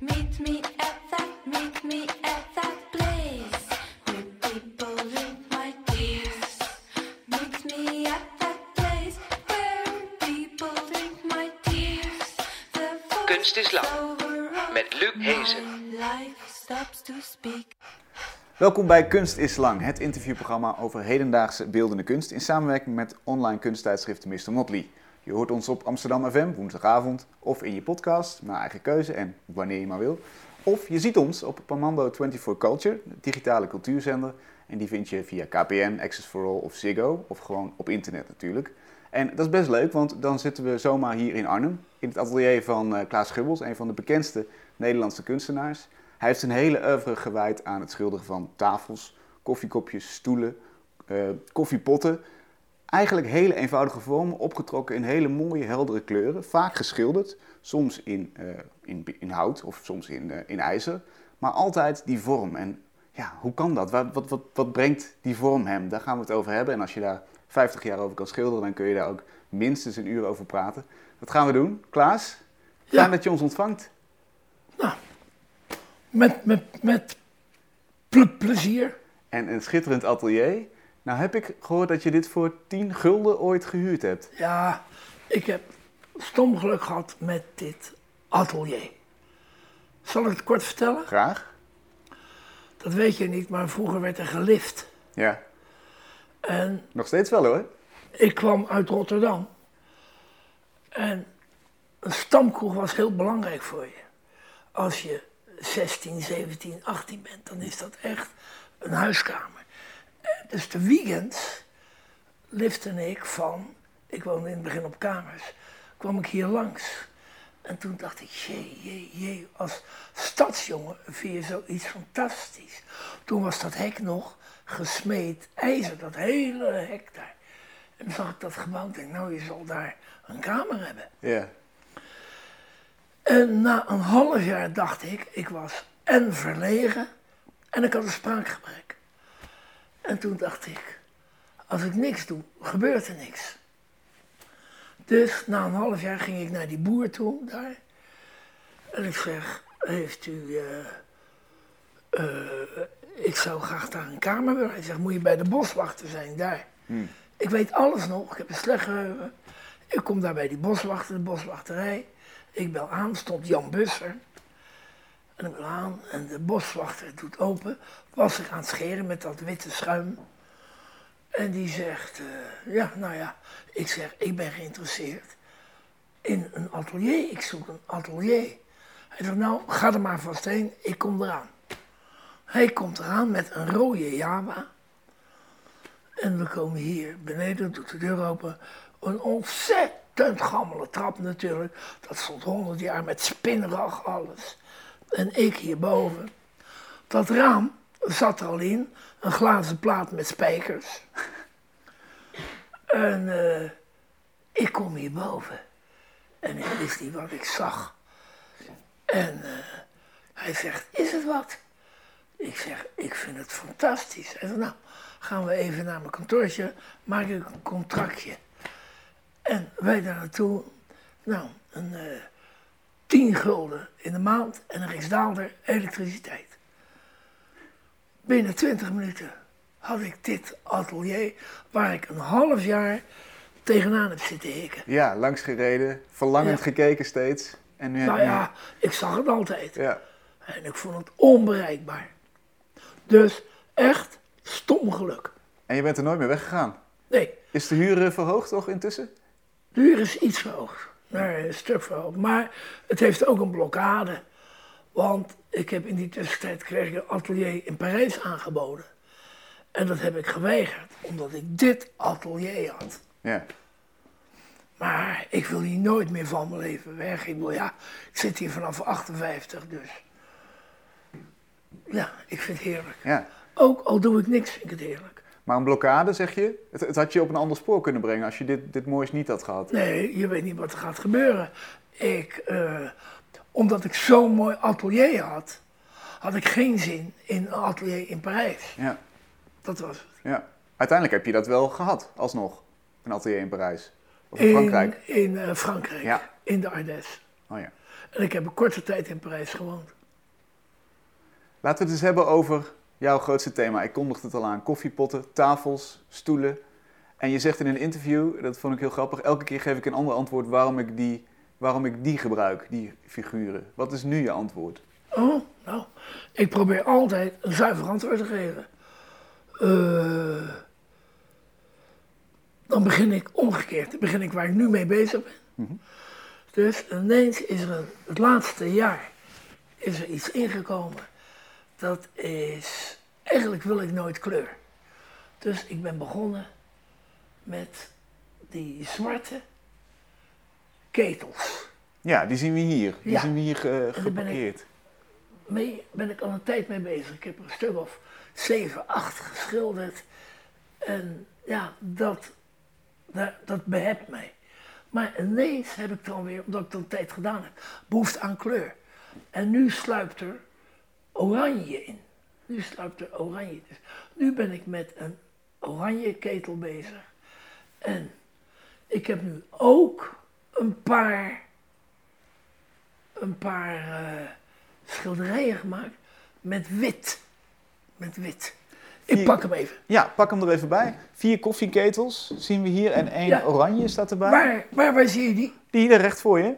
Meet me at that, meet me at that place where people drink my tears. Meet me at that place where people drink my tears. The Kunst is lang, met Luc Hezen. my life stops to speak. Welkom bij Kunst is Lang, het interviewprogramma over hedendaagse beeldende kunst in samenwerking met online kunsttijdschrift Mr. Motley. Je hoort ons op Amsterdam FM woensdagavond of in je podcast, naar eigen keuze en wanneer je maar wil. Of je ziet ons op Pamando 24 Culture, de digitale cultuurzender. En die vind je via KPN, Access for All of Ziggo, of gewoon op internet natuurlijk. En dat is best leuk, want dan zitten we zomaar hier in Arnhem, in het atelier van eh, Klaas Gubbels, een van de bekendste Nederlandse kunstenaars. Hij heeft zijn hele oeuvre gewijd aan het schilderen van tafels, koffiekopjes, stoelen, eh, koffiepotten. Eigenlijk hele eenvoudige vormen, opgetrokken in hele mooie, heldere kleuren. Vaak geschilderd, soms in, eh, in, in hout of soms in, eh, in ijzer. Maar altijd die vorm. En ja, hoe kan dat? Wat, wat, wat, wat brengt die vorm hem? Daar gaan we het over hebben. En als je daar 50 jaar over kan schilderen, dan kun je daar ook minstens een uur over praten. Wat gaan we doen? Klaas, fijn Ja. dat je ons ontvangt. Met, met, met ple- plezier. En een schitterend atelier. Nou heb ik gehoord dat je dit voor 10 gulden ooit gehuurd hebt. Ja, ik heb stom geluk gehad met dit atelier. Zal ik het kort vertellen? Graag. Dat weet je niet, maar vroeger werd er gelift. Ja, En nog steeds wel hoor. ik kwam uit Rotterdam. En een stamkroeg was heel belangrijk voor je. Als je 16, 17, 18 bent, dan is dat echt een huiskamer. En Dus de weekends lifte ik van, ik woonde in het begin op kamers, kwam ik hier langs. En toen dacht ik, jee, jee, jee, als stadsjongen vind je zoiets fantastisch. Toen was dat hek nog gesmeed ijzer, dat hele hek daar. En toen zag ik dat gebouw en denk, nou, je zal daar een kamer hebben. Ja. En na een half jaar dacht ik, ik was en verlegen en ik had een spraakgebrek. En toen dacht ik, als ik niks doe, gebeurt er niks. Dus na een half jaar ging ik naar die boer toe daar. En ik zeg, heeft u, eh, eh, ik zou graag daar een kamer willen. Hij zegt, moet je bij de boswachter zijn daar. Ik weet alles nog, ik heb een slecht geheugen. Ik kom daar bij die boswachter, de boswachterij. Ik bel aan, stond Jan Busser. En ik bel aan en de boswachter doet open. Was ik aan het scheren met dat witte schuim. En die zegt, eh, ja, nou ja, ik zeg, ik ben geïnteresseerd in een atelier. Ik zoek een atelier. Hij zegt, nou, ga er maar vast heen, ik kom eraan. Hij komt eraan met een rode Java. En we komen hier beneden, doet de deur open. Een ontzettend gammele trap natuurlijk. Dat stond honderd jaar met spinnrag, alles. En ik hierboven. Dat raam zat er al in. Een glazen plaat met spijkers. En eh, ik kom hierboven. En ik wist niet wat ik zag. En eh, hij zegt, is het wat? Ik zeg, ik vind het fantastisch. Hij zegt, nou, gaan we even naar mijn kantoortje, maak ik een contractje. En wij daar naartoe, nou, een eh 10 gulden in de maand en een Rijksdaalder elektriciteit. Binnen 20 minuten had ik dit atelier waar ik een half jaar tegenaan heb zitten hikken. Ja, langs gereden, verlangend Ja. gekeken steeds. En nu heb Nou ja, ik zag het altijd. ja. En ik vond het onbereikbaar. Dus echt stom geluk. En je bent er nooit meer weggegaan. Nee, Is de huur eh, verhoogd toch intussen? Huur is iets verhoogd. Nee, een stuk verhoogd. Maar het heeft ook een blokkade. Want ik heb in die tussentijd kreeg ik een atelier in Parijs aangeboden. En dat heb ik geweigerd, omdat ik dit atelier had. Ja. Maar ik wil hier nooit meer van mijn leven weg. Ik wil, ja, ik zit hier vanaf 58, dus. Ja, ik vind het heerlijk. ja. Ook al doe ik niks, vind ik het heerlijk. Maar een blokkade, zeg je? Het, het had je op een ander spoor kunnen brengen als je dit, dit moois niet had gehad. Nee, je weet niet wat er gaat gebeuren. Ik, eh, omdat ik zo'n mooi atelier had, had ik geen zin in een atelier in Parijs. Ja. Dat was het. ja. Uiteindelijk heb je dat wel gehad, alsnog. Een atelier in Parijs. Of in Frankrijk? In, eh, Frankrijk, Ja. in de Ardèche. Oh ja. En ik heb een korte tijd in Parijs gewoond. Laten we het eens hebben over jouw grootste thema. Ik kondigde het al aan. Koffiepotten, tafels, stoelen. En je zegt in een interview, dat vond ik heel grappig, elke keer geef ik een ander antwoord waarom ik die, waarom ik die gebruik, die figuren. Wat is nu je antwoord? Oh, nou, ik probeer altijd een zuiver antwoord te geven. Eh, dan begin ik omgekeerd. Dan begin ik waar ik nu mee bezig ben. Dus ineens is er een, het laatste jaar is er iets ingekomen. Dat is, eigenlijk wil ik nooit kleur. Dus ik ben begonnen met die zwarte ketels. Ja, die zien we hier. Die Ja. zien we hier ge- ik- geparkeerd. mee ben ik al een tijd mee bezig. Ik heb er een stuk of zeven, acht geschilderd. En ja, dat, dat, dat behept mij. Maar ineens heb ik dan weer, omdat ik dat een tijd gedaan heb, behoefte aan kleur. En nu sluipt er oranje in. Nu sluipt er oranje. Dus nu ben ik met een oranje ketel bezig. En ik heb nu ook een paar, een paar eh, schilderijen gemaakt met wit. Met wit. Ik pak hem even. Ja, pak hem er even bij. Vier koffieketels zien we hier en één Ja. oranje staat erbij. Waar, waar, waar zie je die? Die hier recht voor je.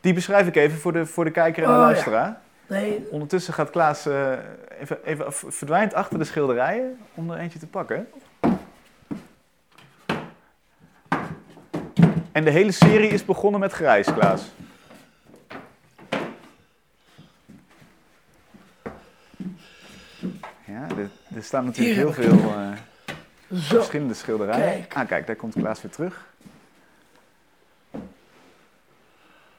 Die beschrijf ik even voor de, voor de kijker en de Oh, ja. Nee, Ondertussen gaat Klaas eh, even, even verdwijnt achter de schilderijen om er eentje te pakken. En de hele serie is begonnen met grijs, Klaas. Ja, er, er staan natuurlijk heel veel eh, verschillende schilderijen. Ah, kijk, daar komt Klaas weer terug.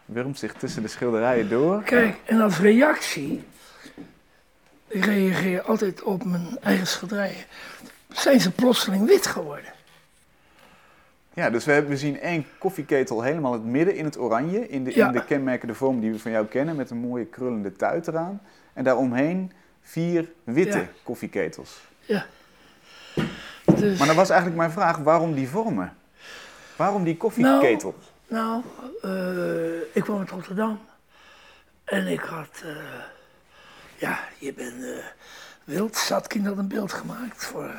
Wurmt zich tussen de schilderijen door. Kijk, en als reactie, ik reageer altijd op mijn eigen schilderijen, zijn ze plotseling wit geworden. Ja, dus we, hebben, we zien één koffieketel helemaal het midden in het oranje. In de, Ja. in de kenmerkende vorm die we van jou kennen. Met een mooie krullende tuit eraan. En daaromheen vier witte Ja. koffieketels. Ja. Dus, Maar dan was eigenlijk mijn vraag, waarom die vormen? Waarom die koffieketel? nou, eh, ik kwam uit Rotterdam en ik had, eh, ja, je bent eh, wild. Satkin had een beeld gemaakt voor,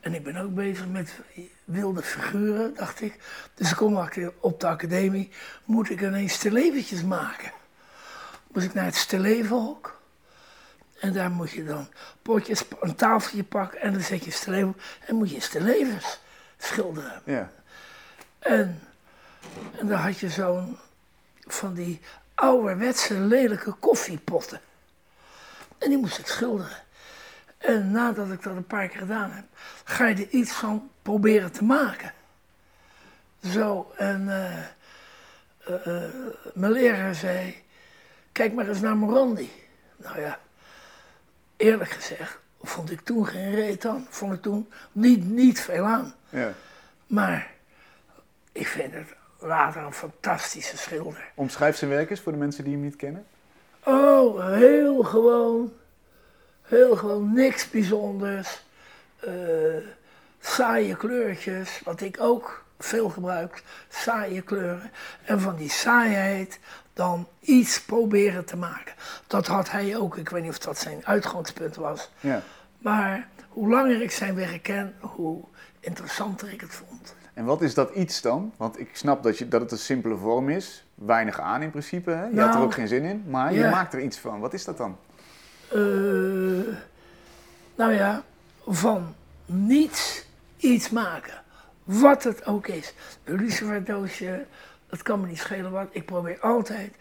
en ik ben ook bezig met wilde figuren, dacht ik. Dus ik kom op de academie, moet ik ineens stilleventjes maken. Moest ik naar het stillevenhok. En daar moet je dan potjes, een tafeltje pakken en dan zet je stilleven op en moet je stillevens schilderen. Ja. En, en dan had je zo'n van die ouderwetse lelijke koffiepotten. En die moest ik schilderen. En nadat ik dat een paar keer gedaan heb, ga je er iets van proberen te maken. Zo, en eh, eh, eh, mijn leraar zei, kijk maar eens naar Morandi. Nou ja, eerlijk gezegd, vond ik toen geen reet aan. Vond ik toen niet, niet veel aan. ja. Maar ik vind het later een fantastische schilder. Omschrijf zijn werk eens voor de mensen die hem niet kennen. Oh, heel gewoon. Heel gewoon, niks bijzonders. Eh, saaie kleurtjes, wat ik ook veel gebruik. Saaie kleuren. En van die saaiheid dan iets proberen te maken. Dat had hij ook. Ik weet niet of dat zijn uitgangspunt was. Ja. Maar hoe langer ik zijn werk ken, hoe interessanter ik het vond. En wat is dat iets dan? Want ik snap dat, je, dat het een simpele vorm is. Weinig aan in principe. Hè? Je had er Nou, ook geen zin in. Maar je maakt er iets van. Wat is dat dan? Eh, nou ja, van niets iets maken. Wat het ook is. Een luciferdoosje, het kan me niet schelen wat. Ik probeer altijd.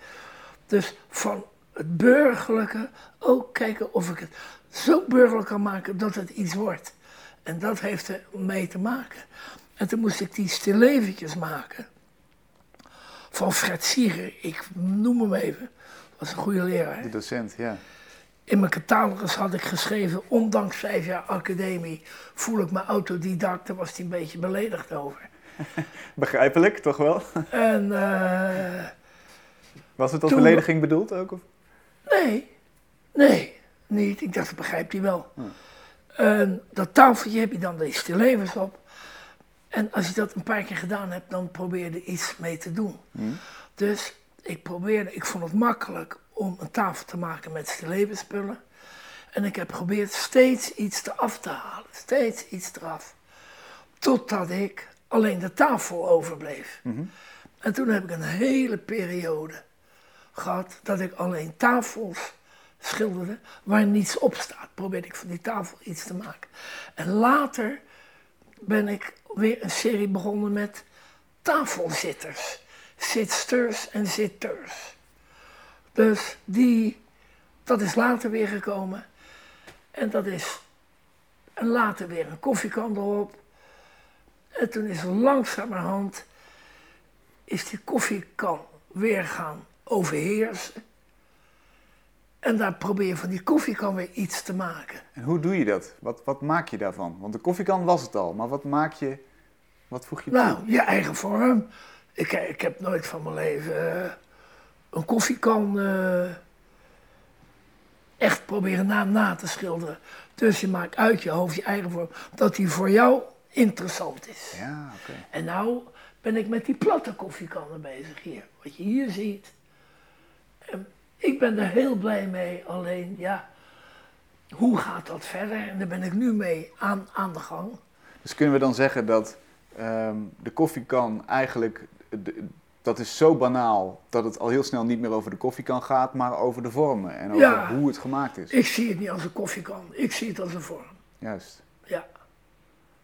Dus van het burgerlijke ook kijken of ik het zo burgerlijk kan maken dat het iets wordt. En dat heeft er mee te maken. En toen moest ik die stilleventjes maken. Van Fred Sieger, ik noem hem even. Was een goede leraar. De docent, ja. In mijn catalogus had ik geschreven, ondanks vijf jaar academie voel ik me autodidact. Daar was hij een beetje beledigd over. Begrijpelijk, toch wel? En eh, Was het als Toen- belediging bedoeld ook? Of? nee, nee, niet. Ik dacht, dat begrijpt hij wel. En dat tafeltje heb je dan deze stillevens op. En als je dat een paar keer gedaan hebt, dan probeer je er iets mee te doen. Dus ik probeerde, ik vond het makkelijk om een tafel te maken met stillevenspullen. En ik heb geprobeerd steeds iets eraf te halen, steeds iets eraf. Totdat ik alleen de tafel overbleef. En toen heb ik een hele periode gehad dat ik alleen tafels schilderde waar niets op staat. Probeerde ik van die tafel iets te maken. En later ben ik weer een serie begonnen met tafelzitters. Zitsters en zitters. Dus die, dat is later weer gekomen. En dat is en later weer een koffiekan erop. En toen is langzamerhand is die koffiekan weer gaan overheersen. En daar probeer je van die koffiekan weer iets te maken. En hoe doe je dat? Wat, wat maak je daarvan? Want de koffiekan was het al, maar wat maak je, wat voeg je toe? Nou, je eigen vorm. Ik, ik heb nooit van mijn leven eh, een koffiekan eh, echt proberen na, na te schilderen. Dus je maakt uit je hoofd je eigen vorm, dat die voor jou interessant is. Ja, oké. En nou ben ik met die platte koffiekannen bezig hier. Wat je hier ziet. En ik ben er heel blij mee. Alleen, ja, hoe gaat dat verder? En daar ben ik nu mee aan, aan de gang. Dus kunnen we dan zeggen dat ehm, de koffiekan eigenlijk, de- dat is zo banaal dat het al heel snel niet meer over de koffiekan gaat, maar over de vormen en over Ja. hoe het gemaakt is. Ik zie het niet als een koffiekan. Ik zie het als een vorm. Juist. Ja.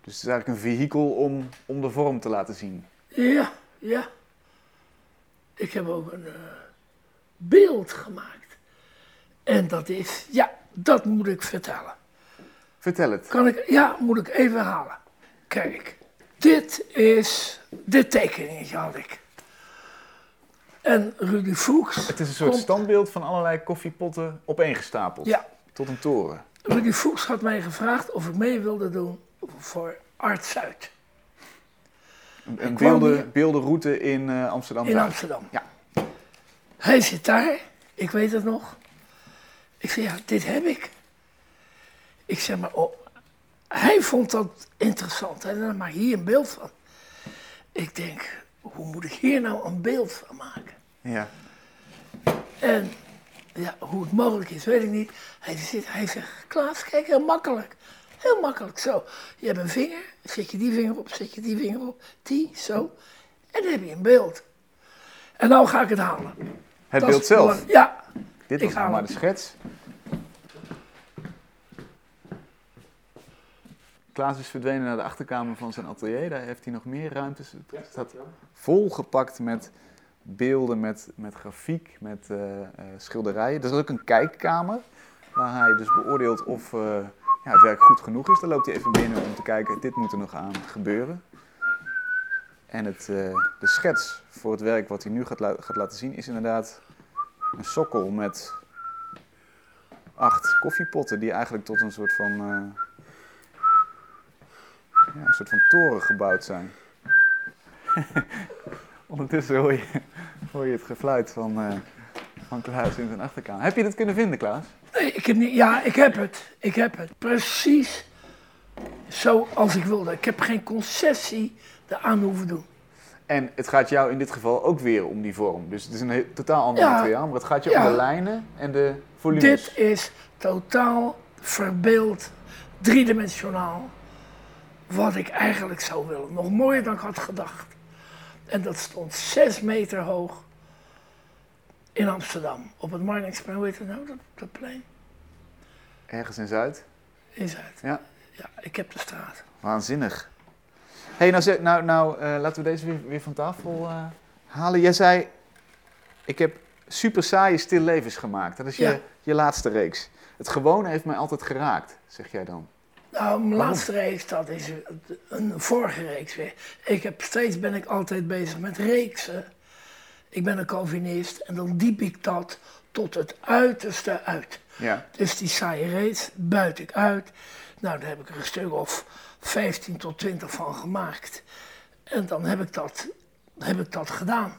Dus het is eigenlijk een vehikel om, om de vorm te laten zien. Ja, ja. Ik heb ook een eh, beeld gemaakt. En dat is, ja, dat moet ik vertellen. Vertel het. Kan ik, ja, moet ik even halen. Kijk, dit is, dit tekeningetje had ik. En Rudy Fuchs. Het is een soort komt- standbeeld van allerlei koffiepotten opeengestapeld. Ja, Tot een toren. Rudy Fuchs had mij gevraagd of ik mee wilde doen voor Art Zuid Een, beelden, beeldenroute in eh, Amsterdam. in. Amsterdam. Ja. Hij zit daar, ik weet het nog. Ik zeg, ja, dit heb ik. Ik zeg maar, oh, hij vond dat interessant. Hij zei, "Nou, maak hier een beeld van. Ik denk, hoe moet ik hier nou een beeld van maken? Ja. En ja, hoe het mogelijk is, weet ik niet. Hij, zit, hij zegt, Klaas, kijk, heel makkelijk. Heel makkelijk, zo. Je hebt een vinger, zet je die vinger op, zet je die vinger op, die, zo. En dan heb je een beeld. En nou ga ik het halen. Het Dat beeld is zelf. belang- Ja, Dit nog haal maar de schets. Klaas is verdwenen naar de achterkamer van zijn atelier. Daar heeft hij nog meer ruimtes. Het staat volgepakt met beelden, met, met grafiek, met eh, eh, schilderijen. Er is ook een kijkkamer waar hij dus beoordeelt of eh, ja, het werk goed genoeg is. Daar loopt hij even binnen om te kijken, dit moet er nog aan gebeuren. En het, eh, de schets voor het werk wat hij nu gaat, gaat laten zien is inderdaad een sokkel met acht koffiepotten die eigenlijk tot een soort van, eh, ja, een soort van toren gebouwd zijn. Ondertussen hoor je, hoor je het gefluit van, eh, van Klaas in zijn achterkamer. Heb je dit kunnen vinden, Klaas? nee, ik heb ja, ik heb het. Ik heb het. Precies zoals ik wilde. Ik heb geen concessie eraan hoeven doen. En het gaat jou in dit geval ook weer om die vorm. Dus het is een totaal ander Ja. materiaal, maar het gaat je Ja. om de lijnen en de volumes. Dit is totaal verbeeld, driedimensionaal. Wat ik eigenlijk zou willen. Nog mooier dan ik had gedacht. En dat stond zes meter hoog in Amsterdam. Op het Marnixplein, hoe heet het nou? Dat, dat plein? Ergens in Zuid. In Zuid. Ja. Ja, ik heb de straat. Waanzinnig. Hey, nou, nou, nou eh, laten we deze weer, weer van tafel eh, halen. Jij zei, ik heb super saaie stillevens gemaakt. Dat is je, Ja. je laatste reeks. Het gewone heeft mij altijd geraakt, zeg jij dan. Nou, mijn Waarom? laatste reeks, dat is een vorige reeks weer. Ik heb steeds ben ik altijd bezig met reeksen. Ik ben een Calvinist en dan diep ik dat tot het uiterste uit. Ja. Dus die saaie reeks buit ik uit. Nou, daar heb ik er een stuk of 15 tot 20 van gemaakt. En dan heb ik dat, heb ik dat gedaan.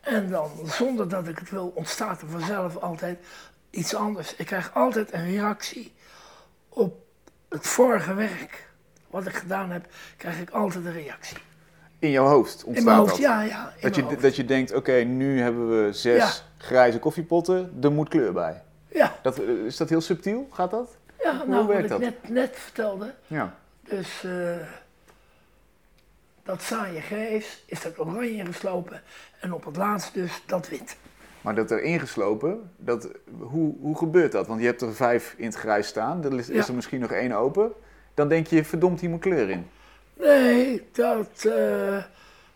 En dan, zonder dat ik het wil, ontstaat er vanzelf altijd iets anders. Ik krijg altijd een reactie op het vorige werk. wat ik gedaan heb, krijg ik altijd een reactie. In jouw hoofd ontstaat In mijn hoofd, dat? ja, ja. In Dat je, hoofd. dat je denkt, oké, nu hebben we zes Ja. grijze koffiepotten, er moet kleur bij. Ja, Dat, eh, is dat heel subtiel? Gaat dat? ja Hoe nou, wat werkt ik dat? net, net vertelde. Ja. Dus eh, dat saaie grijs is dat oranje geslopen. En op het laatst dus dat wit. Maar dat erin geslopen, dat, hoe, hoe gebeurt dat? Want je hebt er vijf in het grijs staan, er is, is er misschien nog één open. Dan denk je, verdomd, hier moet kleur in. Nee, dat, eh,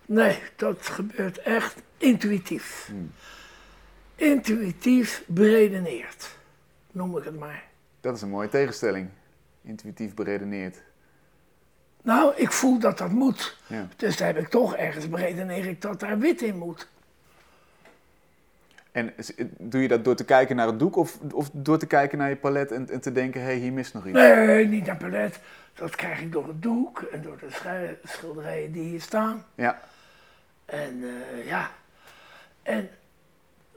nee, dat gebeurt echt intuïtief. Hmm. Intuïtief beredeneerd, noem ik het maar. Dat is een mooie tegenstelling. Intuïtief beredeneerd. Nou, ik voel dat dat moet. Ja. Dus daar heb ik toch ergens beredeneerd ik dat daar wit in moet. En doe je dat door te kijken naar het doek of, of door te kijken naar je palet en, en te denken, hé, hey, hier mist nog iets? Nee, niet naar palet. Dat krijg ik door het doek en door de schilderijen die hier staan. Ja, En eh, ja, en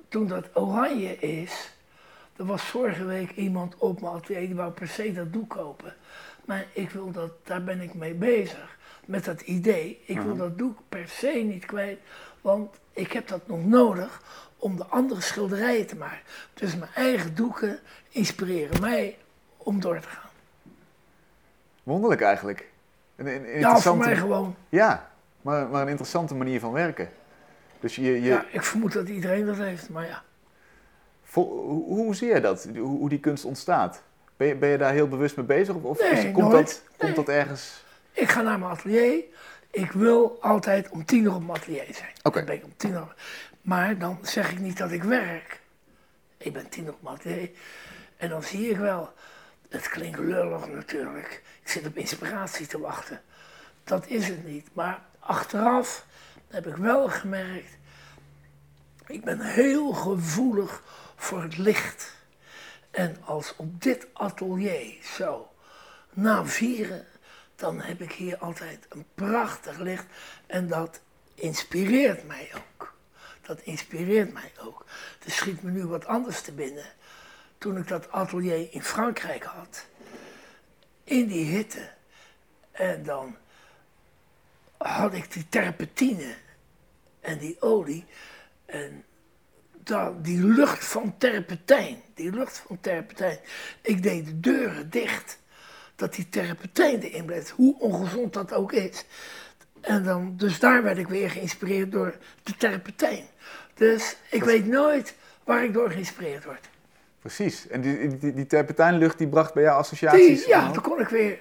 toen dat oranje is, er was vorige week iemand op mijn atelier die wou per se dat doek kopen. Maar ik wil dat, daar ben ik mee bezig, met dat idee. Ik wil dat doek per se niet kwijt, want ik heb dat nog nodig om de andere schilderijen te maken. Dus mijn eigen doeken inspireren mij om door te gaan. wonderlijk eigenlijk. Een, een, een Ja, voor mij gewoon. Ja, maar, maar een interessante manier van werken. Dus je, je, Ja, ik vermoed dat iedereen dat heeft, maar ja. Vol- hoe, hoe zie je dat, hoe, hoe die kunst ontstaat? Ben je, ben je daar heel bewust mee bezig? Of, of Nee, is- komt, nooit. dat, Nee. komt dat ergens... Ik ga naar mijn atelier. Ik wil altijd om tien uur op mijn atelier zijn. Oké. Ben ik om tien uur. Maar dan zeg ik niet dat ik werk. Ik ben tien uur op mijn atelier. En dan zie ik wel. Het klinkt lullig natuurlijk. Ik zit op inspiratie te wachten. Dat is het niet. Maar achteraf heb ik wel gemerkt. Ik ben heel gevoelig voor het licht. En als op dit atelier zo na vieren, dan heb ik hier altijd een prachtig licht. En dat inspireert mij ook. Dat inspireert mij ook. Er schiet me nu wat anders te binnen. Toen ik dat atelier in Frankrijk had, in die hitte, en dan had ik die terpentine en die olie. En die lucht van terpentijn, die lucht van terpentijn. Ik deed de deuren dicht, dat die terpentijn erin bleef, hoe ongezond dat ook is. En dan, dus daar werd ik weer geïnspireerd door de terpentijn. Dus ik weet nooit waar ik door geïnspireerd word. Precies. En die, die, die terpentijnlucht die bracht bij jou associaties? Die, ja, dan kon ik weer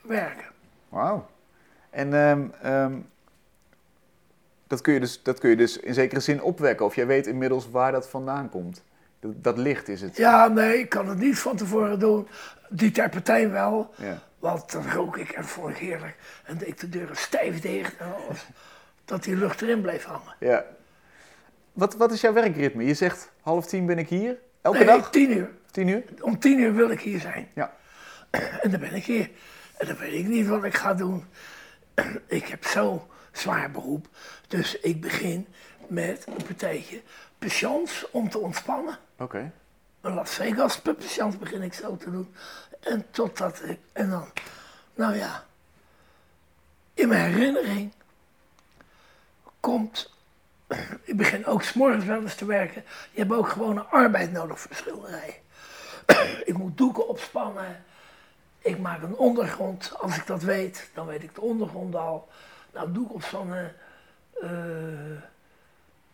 werken. Wauw. En ehm, dat, kun je dus, dat kun je dus in zekere zin opwekken. Of jij weet inmiddels waar dat vandaan komt. Dat, dat licht is het. Ja, nee, ik kan het niet van tevoren doen. Die terpentijn wel. Ja. Want dan rook ik en vond ik heerlijk. En deed ik de deuren stijf dicht. En alles. Dat die lucht erin bleef hangen. ja. Wat, wat is jouw werkritme? Je zegt half tien ben ik hier. Elke nee, dag? tien uur. Tien uur? Om tien uur wil ik hier zijn. Ja. En dan ben ik hier. En dan weet ik niet wat ik ga doen. Ik heb zo'n zwaar beroep. Dus ik begin met een partijtje patience om te ontspannen. Oké. Een Las Vegas patience begin ik zo te doen. En totdat ik... En dan, nou ja... In mijn herinnering komt... Ik begin ook s'morgens wel eens te werken. Je hebt ook gewoon een arbeid nodig voor schilderijen. ik moet doeken opspannen. Ik maak een ondergrond. Als ik dat weet, dan weet ik de ondergrond al. Nou, doek opspannen. eh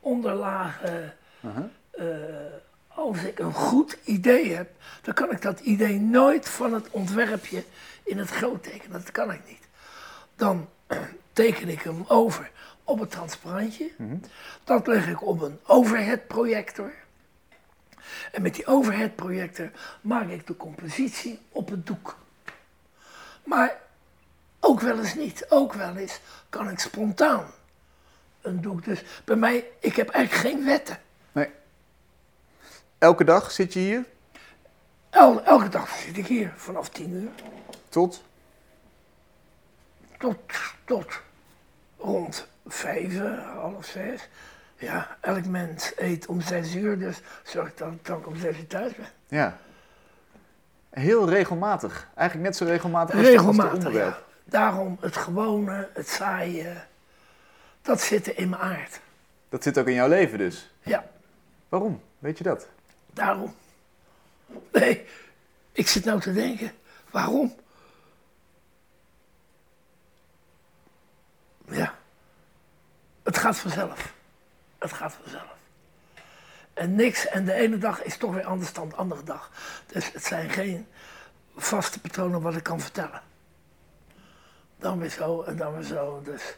onderlagen. eh, als ik een goed idee heb, dan kan ik dat idee nooit van het ontwerpje in het groot tekenen. Dat kan ik niet. Dan teken ik hem over op het transparantje. Dat leg ik op een overhead projector. En met die overhead projector maak ik de compositie op het doek. Maar ook wel eens niet. Ook wel eens kan ik spontaan een doek. Dus bij mij, ik heb eigenlijk geen wetten. Nee. Elke dag zit je hier El- elke dag zit ik hier vanaf tien uur tot... tot, tot rond vijf, half zes. Ja, elk mens eet om zes uur, dus zorg dat ik dan om zes uur thuis ben. Ja. Heel regelmatig. Eigenlijk net zo regelmatig als, als het onderwerp. Daarom het gewone, het saaie, dat zit er in mijn aard. Dat zit ook in jouw leven dus. Ja, Waarom? Weet je dat? daarom. Nee, ik zit nou te denken, waarom? Ja, het gaat vanzelf. Het gaat vanzelf. En niks, en de ene dag is toch weer anders dan de andere dag. Dus het zijn geen vaste patronen wat ik kan vertellen. Dan weer zo en dan weer zo. Dus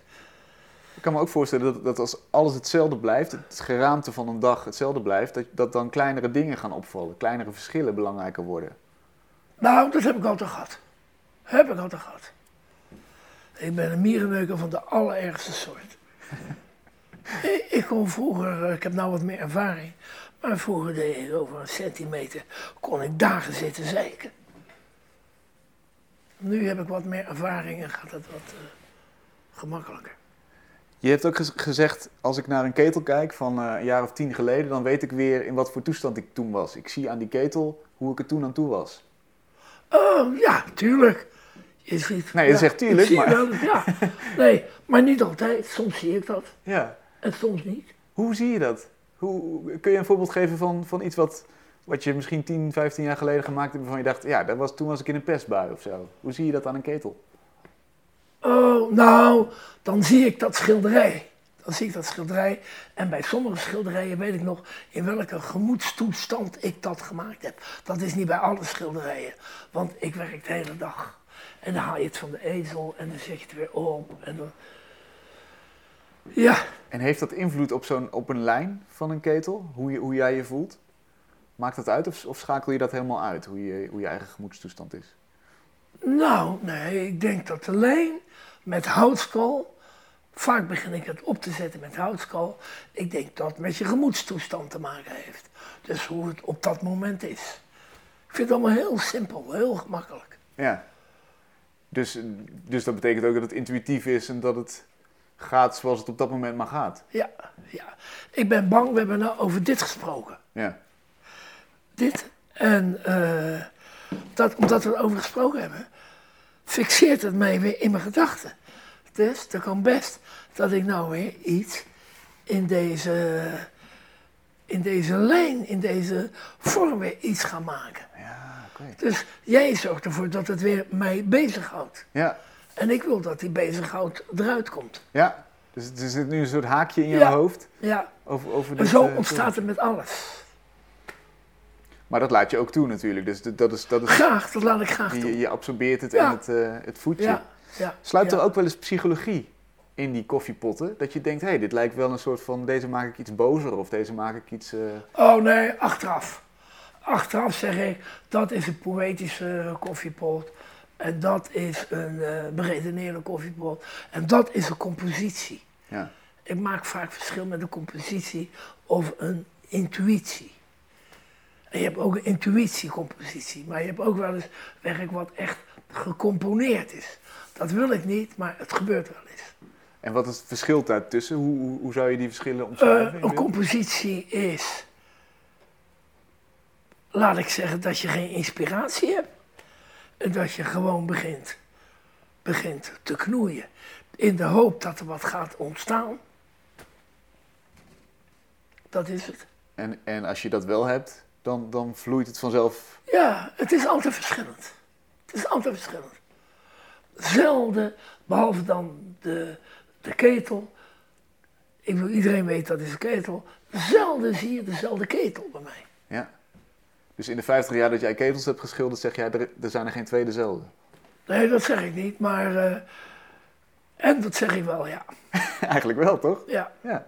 Ik kan me ook voorstellen dat, dat als alles hetzelfde blijft, het geraamte van een dag hetzelfde blijft, dat, dat dan kleinere dingen gaan opvallen, kleinere verschillen belangrijker worden. Nou, dat heb ik altijd gehad. Heb ik altijd gehad. Ik ben een mierenneuker van de allerergste soort. ik, ik kon vroeger, eh, ik heb nou wat meer ervaring, maar vroeger deed ik over een centimeter, kon ik dagen zitten zeiken. Nu heb ik wat meer ervaring en gaat het wat eh, gemakkelijker. Je hebt ook gez- gezegd, als ik naar een ketel kijk van eh, een jaar of tien geleden, dan weet ik weer in wat voor toestand ik toen was. Ik zie aan die ketel hoe ik er toen aan toe was. Oh, ja, tuurlijk. Je ziet, Nee, je ja, zegt tuurlijk, maar- wel, ja. Nee, maar niet altijd. Soms zie ik dat Ja. en soms niet. Hoe zie je dat? Hoe, kun je een voorbeeld geven van, van iets wat, wat je misschien 10, 15 jaar geleden gemaakt hebt, waarvan je dacht, ja, dat was, toen was ik in een pestbui of zo. Hoe zie je dat aan een ketel? Oh, nou, dan zie ik dat schilderij. Dan zie ik dat schilderij. En bij sommige schilderijen weet ik nog in welke gemoedstoestand ik dat gemaakt heb. Dat is niet bij alle schilderijen. Want ik werk de hele dag. En dan haal je het van de ezel en dan zet je het weer op. En dan... Ja, En heeft dat invloed op, zo'n, op een lijn van een ketel? Hoe, je, hoe jij je voelt? Maakt dat uit of, of schakel je dat helemaal uit, hoe je, hoe je eigen gemoedstoestand is? nou, nee, ik denk dat lijn met houtskool. Vaak begin ik het op te zetten met houtskool. Ik denk dat het met je gemoedstoestand te maken heeft. Dus hoe het op dat moment is. Ik vind het allemaal heel simpel, heel gemakkelijk. Ja. Dus, dus dat betekent ook dat het intuïtief is en dat het gaat zoals het op dat moment maar gaat. Ja, ja. Ik ben bang, we hebben nou over dit gesproken. Ja. Dit. En eh, dat, omdat we erover gesproken hebben, fixeert het mij weer in mijn gedachten. Dus er kan best dat ik nou weer iets in deze, in deze lijn, in deze vorm weer iets ga maken. Ja, oké. Dus jij zorgt ervoor dat het weer mij bezighoudt. Ja. En ik wil dat die bezighoud eruit komt. Ja. Dus het- er zit nu een soort haakje in je Ja. hoofd Ja, over, over en dit, zo eh, ontstaat het met alles. Maar dat laat je ook toe natuurlijk. Dus dat is, dat is, Graag, dat laat ik graag je, doen. je absorbeert het Ja. en het, eh, het voedt je. Ja, ja, Sluit ja. er ook wel eens psychologie in die koffiepotten? Dat je denkt, hé, hey, dit lijkt wel een soort van, deze maak ik iets bozer of deze maak ik iets... eh, Oh nee, achteraf. Achteraf zeg ik, dat is een poëtische koffiepot. En dat is een eh beredeneerde koffiepot. En dat is een compositie. ja. Ik maak vaak verschil met een compositie of een intuïtie. En je hebt ook een intuïtiecompositie, maar je hebt ook wel eens werk wat echt gecomponeerd is. Dat wil ik niet, maar het gebeurt wel eens. En wat is het verschil daartussen? Hoe, hoe, hoe zou je die verschillen omschrijven? Eh, in een compositie is, laat ik zeggen, dat je geen inspiratie hebt. En dat je gewoon begint, begint te knoeien. In de hoop dat er wat gaat ontstaan. Dat is het. En, en als je dat wel hebt, dan, dan vloeit het vanzelf. Ja, het is altijd verschillend. Het is altijd verschillend. Zelden, behalve dan de, de ketel. Ik wil iedereen weet dat is een ketel. Zelden zie je dezelfde ketel bij mij. Ja. Dus in de 50 jaar dat jij ketels hebt geschilderd, zeg jij, er, er zijn er geen twee dezelfde. Nee, dat zeg ik niet, maar. eh, en dat zeg ik wel, ja. Eigenlijk wel, toch? ja. Ja.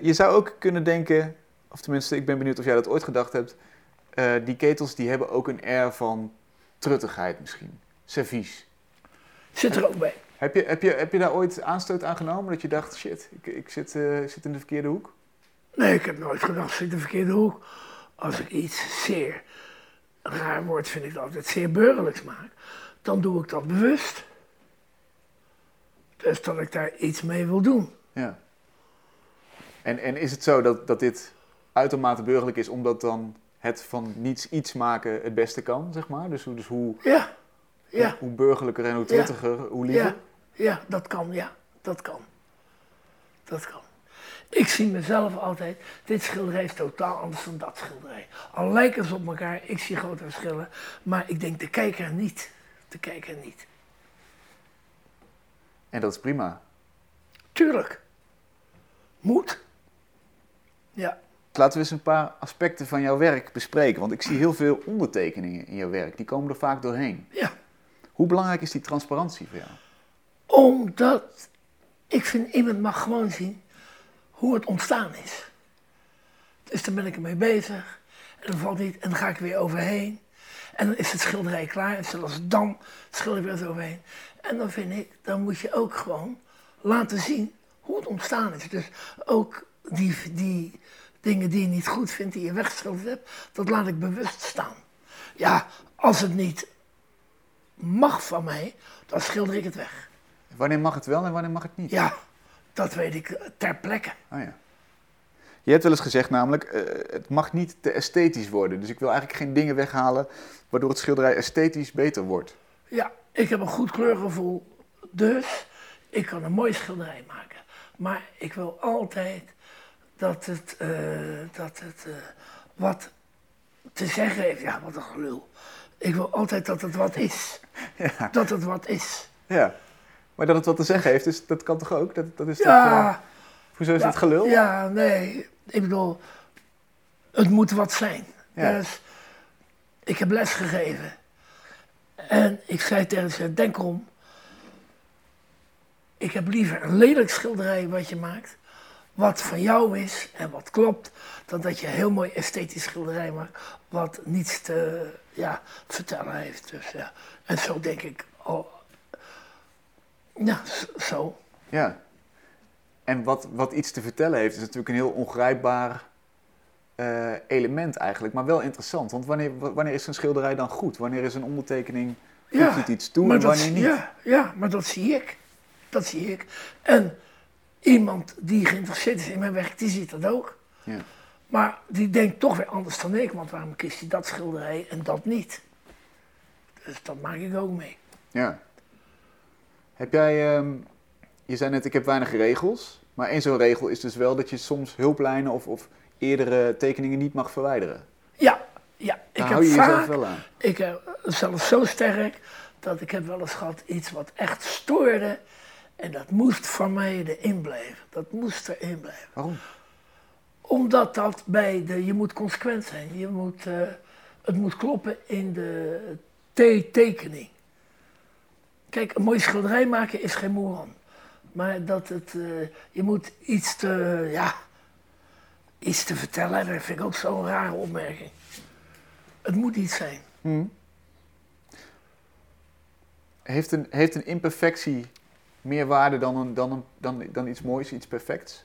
Je zou ook kunnen denken, of tenminste, ik ben benieuwd of jij dat ooit gedacht hebt. eh, die ketels die hebben ook een air van truttigheid misschien. Servies. Zit er ook bij. Heb je, heb, je, heb je daar ooit aanstoot aan genomen dat je dacht, shit, ik, ik zit, eh, zit in de verkeerde hoek? Nee, ik heb nooit gedacht, zit in de verkeerde hoek. Als ik iets zeer, raar woord vind ik dat altijd, zeer burgerlijks maak, dan doe ik dat bewust. Dus dat ik daar iets mee wil doen. Ja. En, en is het zo dat, dat dit uitermate burgerlijk is, omdat dan het van niets iets maken het beste kan, zeg maar? Dus, hoe- dus hoe, Ja, Ja. Hoe burgerlijker en hoe Ja. twittiger, hoe liever. Ja, ja, dat kan, ja, dat kan. Dat kan. Ik zie mezelf altijd, dit schilderij is totaal anders dan dat schilderij. Al lijken ze op elkaar, ik zie grote verschillen, maar ik denk de kijker niet. De kijker niet. En dat is prima. Tuurlijk. Moet. Ja. Laten we eens een paar aspecten van jouw werk bespreken. Want ik zie heel veel ondertekeningen in jouw werk. Die komen er vaak doorheen. Ja. Hoe belangrijk is die transparantie voor jou? Omdat ik vind, iemand mag gewoon zien hoe het ontstaan is. Dus dan ben ik ermee bezig. En dan valt niet, en dan ga ik er weer overheen. En dan is het schilderij klaar. En zelfs dan schilder ik weer eens overheen. En dan vind ik, dan moet je ook gewoon laten zien hoe het ontstaan is. Dus ook die, die dingen die je niet goed vindt, die je weggeschilderd hebt, dat laat ik bewust staan. Ja, als het niet mag van mij, dan schilder ik het weg. Wanneer mag het wel en wanneer mag het niet? Ja, dat weet ik eh, ter plekke. Oh ja. Je hebt wel eens gezegd namelijk, eh, het mag niet te esthetisch worden. Dus ik wil eigenlijk geen dingen weghalen waardoor het schilderij esthetisch beter wordt. Ja, ik heb een goed kleurgevoel, dus ik kan een mooi schilderij maken. Maar ik wil altijd dat het, eh, dat het eh, wat te zeggen heeft. Ja, wat een gelul. Ik wil altijd dat het wat is. Ja. Dat het wat is. ja. Maar dat het wat te zeggen heeft, dus dat kan toch ook? Dat, dat is toch, Ja, eh, hoezo is dat gelul? Ja, nee. Ik bedoel, het moet wat zijn. Ja. Dus ik heb les gegeven. En ik zei tegen ze, denk om. Ik heb liever een lelijk schilderij wat je maakt. Wat van jou is en wat klopt. Dan dat je een heel mooi esthetisch schilderij maakt. Wat niets te ja, vertellen heeft. Dus, ja. En zo denk ik. Oh, ja, zo. Ja. En wat, wat iets te vertellen heeft, is natuurlijk een heel ongrijpbaar eh, element eigenlijk. Maar wel interessant. Want wanneer, wa- wanneer is een schilderij dan goed? Wanneer is een ondertekening, het iets toe en dat, wanneer niet? Ja, ja, maar dat zie ik. Dat zie ik. En iemand die geïnteresseerd is in mijn werk, die ziet dat ook. Ja. Maar die denkt toch weer anders dan ik, want waarom kiest hij dat schilderij en dat niet? Dus dat maak ik ook mee. Ja. Heb jij, ehm, je zei net, ik heb weinig regels. Maar één zo'n regel is dus wel dat je soms hulplijnen of, of eerdere tekeningen niet mag verwijderen. Ja, ja. Ik Daar heb hou je jezelf vaak, wel aan. ik heb zelfs zo sterk, dat ik heb wel eens gehad iets wat echt stoorde. En dat moest voor mij erin blijven. Dat moest erin blijven. Waarom? Omdat dat bij de, je moet consequent zijn. Je moet, eh, het moet kloppen in de te- tekening. Kijk, een mooi schilderij maken is geen moeran. Maar dat het, eh, je moet iets te, ja, iets te vertellen. Dat vind ik ook zo'n rare opmerking. Het moet iets zijn. Heeft een, heeft een imperfectie meer waarde dan, een, dan, een, dan, dan iets moois, iets perfects?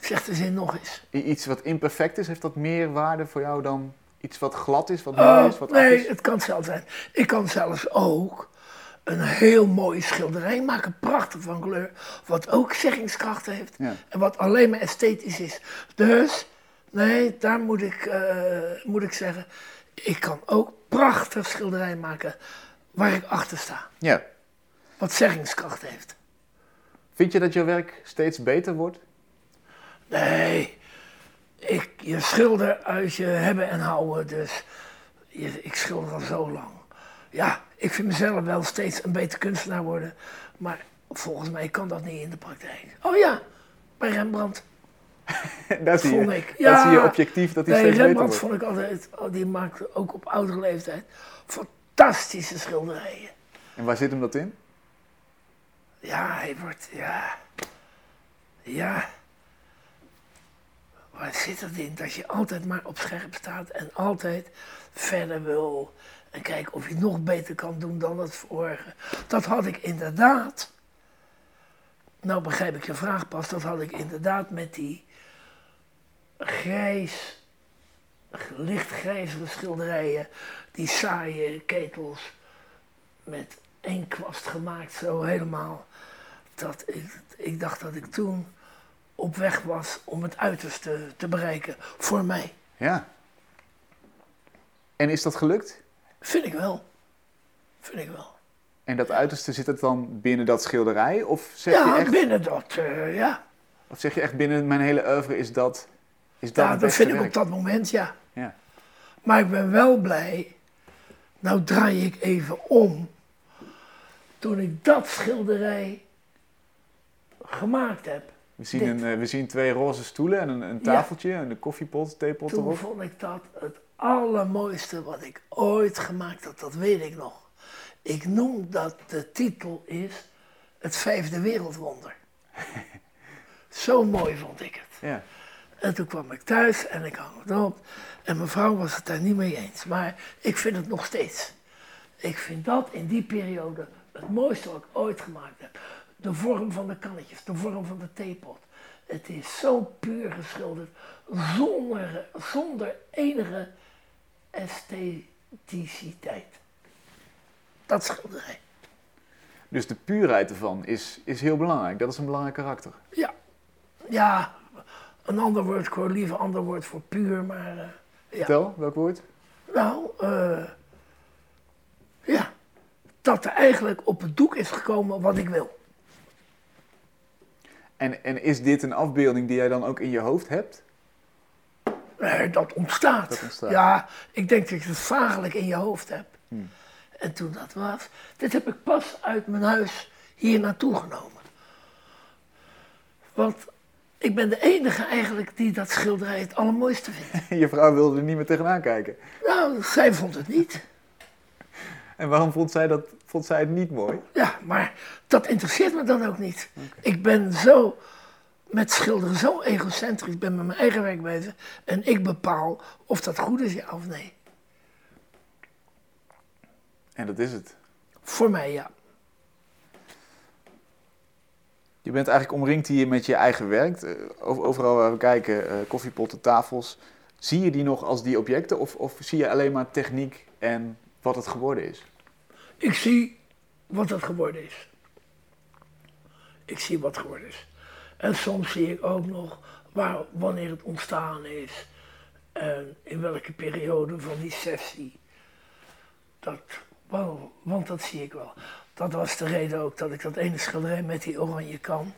Zeg de zin nog eens. I- Iets wat imperfect is, heeft dat meer waarde voor jou dan iets wat glad is, wat mooi is, Oh, wat nee, is? het kan zelfs zijn. Ik kan zelfs ook een heel mooi schilderij maken, prachtig van kleur, wat ook zeggingskracht heeft Ja. en wat alleen maar esthetisch is. Dus, nee, daar moet ik, eh, moet ik zeggen, ik kan ook prachtig schilderij maken waar ik achter sta, Ja. wat zeggingskracht heeft. Vind je dat je werk steeds beter wordt? Nee, ik, je schilder uit je hebben en houden, dus je, ik schilder al zo lang. Ja, ik vind mezelf wel steeds een beter kunstenaar worden, maar volgens mij kan dat niet in de praktijk. Oh ja, bij Rembrandt. Daar zie Vond je, ik. dat zie je objectief dat hij Nee, steeds beter Rembrandt wordt. vond ik altijd, oh, die maakte ook op oudere leeftijd fantastische schilderijen. En waar zit hem dat in? Ja, hij wordt, ja, ja. Waar zit het in? Dat je altijd maar op scherp staat en altijd verder wil. En kijken of je nog beter kan doen dan het vorige. Dat had ik inderdaad. Nou begrijp ik je vraag pas. Dat had ik inderdaad met die grijs, lichtgrijzere schilderijen. Die saaie ketels met één kwast gemaakt, zo helemaal. Dat ik, ik dacht dat ik toen op weg was om het uiterste te bereiken. Voor mij. Ja. En is dat gelukt? Vind ik wel. Vind ik wel. En dat uiterste zit het dan binnen dat schilderij? Of zeg, je Ja, echt, binnen dat, eh, ja. of zeg je echt binnen mijn hele oeuvre is dat, is dat Ja, het dat vind ik op dat moment, ja. Ja. Maar ik ben wel blij. Nou draai ik even om. Toen ik dat schilderij gemaakt heb, We zien, Dit. een, eh, we zien twee roze stoelen en een, een tafeltje en een koffiepot, theepot toen erop. vond ik dat het allermooiste wat ik ooit gemaakt had. Dat weet ik nog. Ik noem dat de titel is Het Vijfde Wereldwonder. Zo mooi vond ik het. Ja. En toen kwam ik thuis en ik hang het op. En mijn vrouw was het daar niet mee eens. Maar ik vind het nog steeds. Ik vind dat in die periode het mooiste wat ik ooit gemaakt heb. De vorm van de kannetjes, de vorm van de theepot. Het is zo puur geschilderd, zonder, zonder enige estheticiteit. Dat schilderij. Dus de puurheid ervan is, is heel belangrijk. Dat is een belangrijk karakter. Ja, ja een ander woord, ik hoor liever een ander woord voor puur, maar ja. Vertel, welk woord? Nou, eh, dat er eigenlijk op het doek is gekomen wat ik wil. En, en is dit een afbeelding die jij dan ook in je hoofd hebt? Nee, dat ontstaat. Dat ontstaat. Ja, ik denk dat je het vagelijk in je hoofd hebt. Hmm. En toen dat was, dit heb ik pas uit mijn huis hier naartoe genomen. Want ik ben de enige eigenlijk die dat schilderij het allermooiste vindt. Je vrouw wilde er niet meer tegenaan kijken. nou, zij vond het niet. En waarom vond zij, dat, vond zij het niet mooi? Ja, maar dat interesseert me dan ook niet. Ik ben zo met schilderen zo egocentrisch, ik ben met mijn eigen werk bezig en ik bepaal of dat goed is, ja of nee. En dat is het. Voor mij ja. Je bent eigenlijk omringd hier met je eigen werk. Eh, over- Overal waar we kijken, eh, koffiepotten, tafels. Zie je die nog als die objecten of, of zie je alleen maar techniek en wat het geworden is? Ik zie wat het geworden is. Ik zie wat het geworden is. En soms zie ik ook nog waar, wanneer het ontstaan is. En in welke periode van die sessie. Dat, wel, want dat zie ik wel. Dat was de reden ook dat ik dat ene schilderij met die oranje kan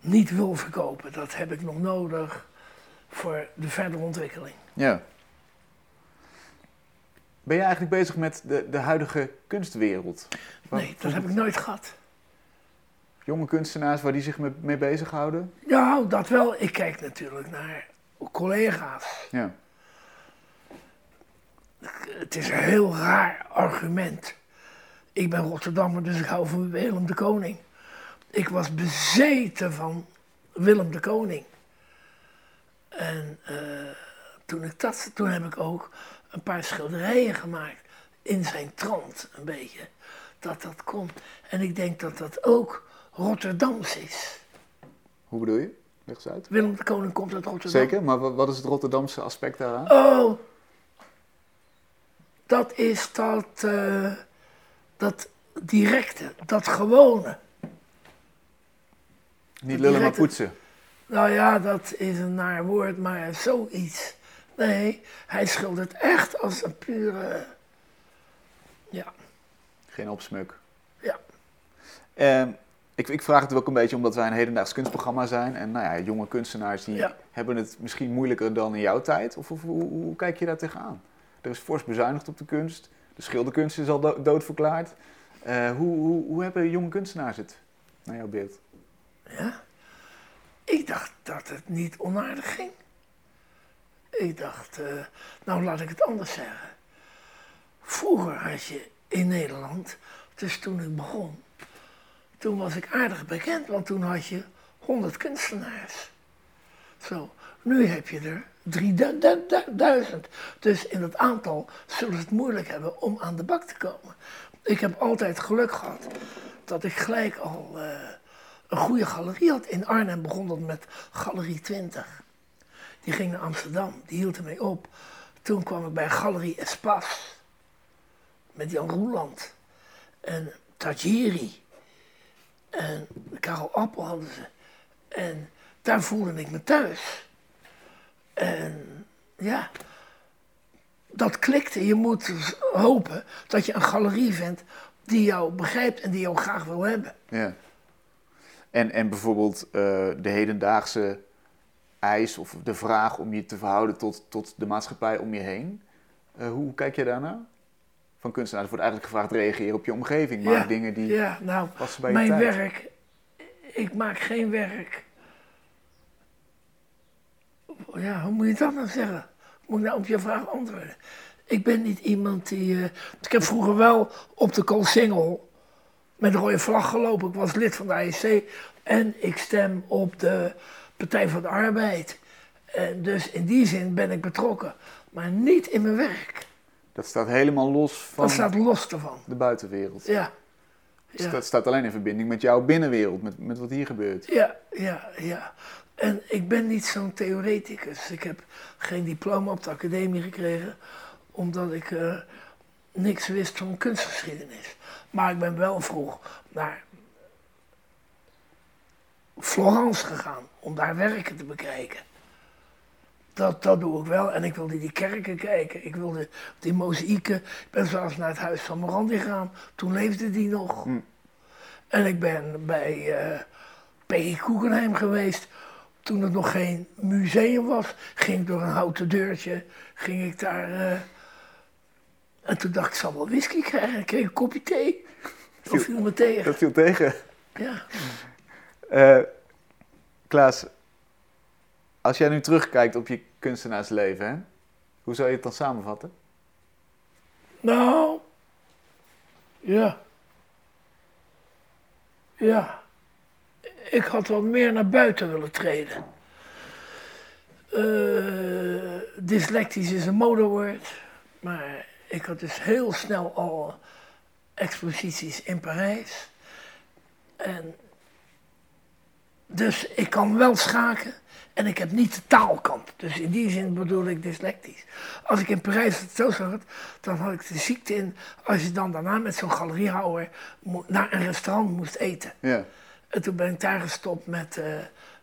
niet wil verkopen. Dat heb ik nog nodig voor de verdere ontwikkeling. Ja. Ben je eigenlijk bezig met de, de huidige kunstwereld? Nee, dat heb ik nooit gehad. Jonge kunstenaars waar die zich mee, mee bezighouden? Ja, dat wel. Ik kijk natuurlijk naar collega's. Ja. Het is een heel raar argument. Ik ben Rotterdammer, dus ik hou van Willem de Koning. Ik was bezeten van Willem de Koning. En eh, toen, ik dat, toen heb ik ook een paar schilderijen gemaakt in zijn trant, een beetje. Dat dat kon. En ik denk dat dat ook Rotterdams is. Hoe bedoel je? Leg eens uit. Willem de Koning komt uit Rotterdam. Zeker, maar wat, is het Rotterdamse aspect daaraan? Oh, dat is dat, eh, dat directe, dat gewone. Niet lullen, maar poetsen. Nou ja, dat is een naar woord, maar zoiets. Nee, hij schildert echt als een pure. Ja, Geen opsmuk. ja. Ehm, ik, ik vraag het ook een beetje omdat wij een hedendaags kunstprogramma zijn. En nou ja, jonge kunstenaars die Ja. hebben het misschien moeilijker dan in jouw tijd. Of, of hoe, hoe kijk je daar tegenaan? Er is fors bezuinigd op de kunst. De schilderkunst is al do- doodverklaard. Eh, hoe, hoe, hoe hebben jonge kunstenaars het, naar jouw beeld? ja. Ik dacht dat het niet onaardig ging. Ik dacht, eh, nou laat ik het anders zeggen. Vroeger had je in Nederland, dus toen ik begon, toen was ik aardig bekend, want toen had je 100 kunstenaars. Zo, nu heb je er 3000. Dus in het aantal zullen ze het moeilijk hebben om aan de bak te komen. Ik heb altijd geluk gehad dat ik gelijk al eh, een goede galerie had. In Arnhem begon dat met Galerie 20. Die ging naar Amsterdam, die hield ermee op. Toen kwam ik bij Galerie Espace. Met Jan Roeland. En Tajiri. En Karel Appel hadden ze. En daar voelde ik me thuis. En ja, dat klikte. Je moet dus hopen dat je een galerie vindt die jou begrijpt en die jou graag wil hebben. Ja. En, en bijvoorbeeld eh, de hedendaagse eis of de vraag om je te verhouden tot, tot de maatschappij om je heen. Eh, hoe kijk je daarnaar? Van kunstenaars wordt eigenlijk gevraagd reageren op je omgeving. Maak ja, dingen die ja, nou, passen bij je mijn werk, ik maak geen werk. Ja, hoe moet je dat nou zeggen? Moet ik nou op je vraag antwoorden? Ik ben niet iemand die. eh, ik heb vroeger wel op de Koolsingel met een rode vlag gelopen. Ik was lid van de AEC en ik stem op de Partij van de Arbeid. En dus in die zin ben ik betrokken, maar niet in mijn werk. Dat staat helemaal los van Dat staat los ervan. de buitenwereld. Ja. Dus Ja. dat staat alleen in verbinding met jouw binnenwereld, met, met wat hier gebeurt. Ja, ja, ja. En ik ben niet zo'n theoreticus. Ik heb geen diploma op de academie gekregen, omdat ik eh, niks wist van kunstgeschiedenis. Maar ik ben wel vroeg naar Florence gegaan om daar werken te bekijken. Dat, dat doe ik wel. En ik wilde die kerken kijken. Ik wilde die mozaïeken. Ik ben zelfs naar het huis van Morandi gegaan. Toen leefde die nog. Hm. En ik ben bij eh Peggy geweest. Toen het nog geen museum was, ging ik door een houten deurtje. Ging ik daar. eh, en toen dacht ik, ik zal wel whisky krijgen. En ik kreeg een kopje thee. Dat viel me tegen. Dat viel tegen. Ja. Eh, Klaas, als jij nu terugkijkt op je kunstenaarsleven, hoe zou je het dan samenvatten? Nou, ja. Ja. Ik had wat meer naar buiten willen treden. Eh, dyslectisch is een modewoord, maar ik had dus heel snel al exposities in Parijs. En dus ik kan wel schaken en ik heb niet de taalkant. Dus in die zin bedoel ik dyslectisch. Als ik in Parijs het zo zag, dan had ik de ziekte in als je dan daarna met zo'n galeriehouwer naar een restaurant moest eten. Ja. En toen ben ik daar gestopt met, eh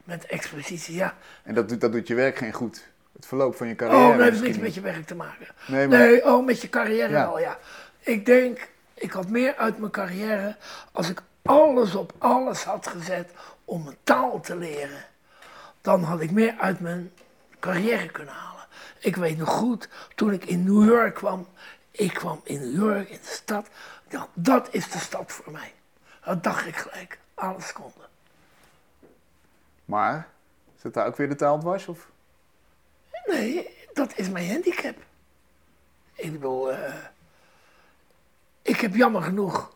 met expositie. Ja. En dat doet, dat doet je werk geen goed. Het verloop van je carrière. Oh, dat heeft niks met je werk te maken. Nee, maar Nee, oh, met je carrière Ja. wel, ja. Ik denk, ik had meer uit mijn carrière als ik alles op alles had gezet om een taal te leren. Dan had ik meer uit mijn carrière kunnen halen. Ik weet nog goed, toen ik in New York kwam, ik kwam in New York, in de stad. Dacht, dat is de stad voor mij. Dat dacht ik gelijk, alles konden. maar zit daar ook weer de taal dwars? Of? Nee, dat is mijn handicap. Ik bedoel, eh, ik heb jammer genoeg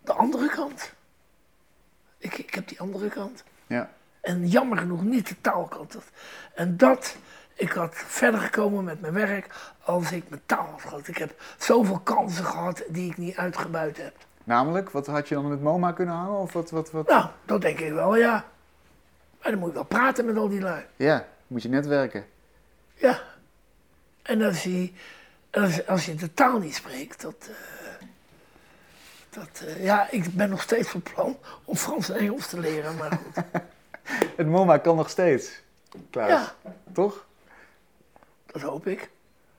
de andere kant. Ik, ik heb die andere kant. Ja. En jammer genoeg niet de taalkant. Dat- En dat, ik had verder gekomen met mijn werk als ik mijn taal had gehad. Ik heb zoveel kansen gehad die ik niet uitgebuit heb. Namelijk, wat had je dan met MoMA kunnen hangen? Of wat, wat, wat? Nou, dat denk ik wel, ja. Maar dan moet ik wel praten met al die lui. Ja, moet je netwerken. Ja. En als je, als, als je de taal niet spreekt, dat. eh, dat eh, ja, ik ben nog steeds van plan om Frans en Engels te leren, maar goed. Het MoMA kan nog steeds. Klaas, Ja. toch? Dat hoop ik.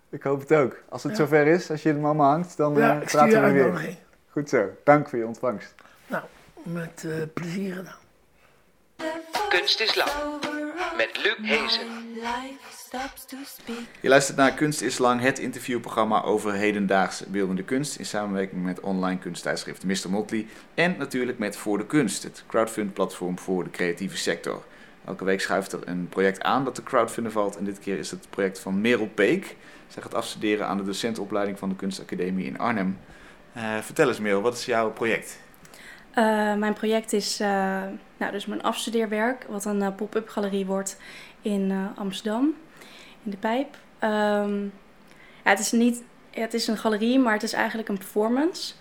Ik hoop het ook. Als het Ja. zover is, als je de MoMA hangt, dan Ja, ik stuur praten je we weer. Goed zo. Dank voor je ontvangst. Nou, met eh, plezier gedaan. Kunst is lang. Met Luc Hezen. Je luistert naar Kunst is Lang, het interviewprogramma over hedendaagse beeldende kunst. In samenwerking met online kunsttijdschrift Mr. Motley. En natuurlijk met Voor de Kunst, het crowdfund-platform voor de creatieve sector. Elke week schuift er een project aan dat te crowdfunden valt. En dit keer is het project van Merel Peek. Zij gaat afstuderen aan de docentenopleiding van de Kunstacademie in Arnhem. Eh, vertel eens Merel, wat is jouw project? Eh, mijn project is eh, nou, dus mijn afstudeerwerk, wat een eh, pop-up galerie wordt in Amsterdam, in de Pijp. Ehm, ja, het, is niet, ja, het is een galerie, maar het is eigenlijk een performance.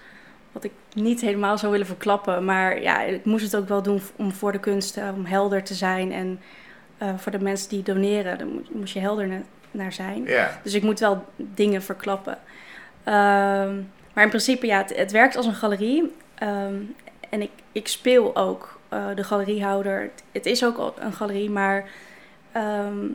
Wat ik niet helemaal zou willen verklappen, maar ja, ik moest het ook wel doen om voor de kunst, om helder te zijn. En voor de mensen die doneren, daar moest je helder na- naar zijn. Dus ik moet wel dingen verklappen. Ehm, maar in principe, ja, het, het werkt als een galerie. Ehm, en ik, ik speel ook eh, de galeriehouder. Het, is ook al een galerie, maar ehm,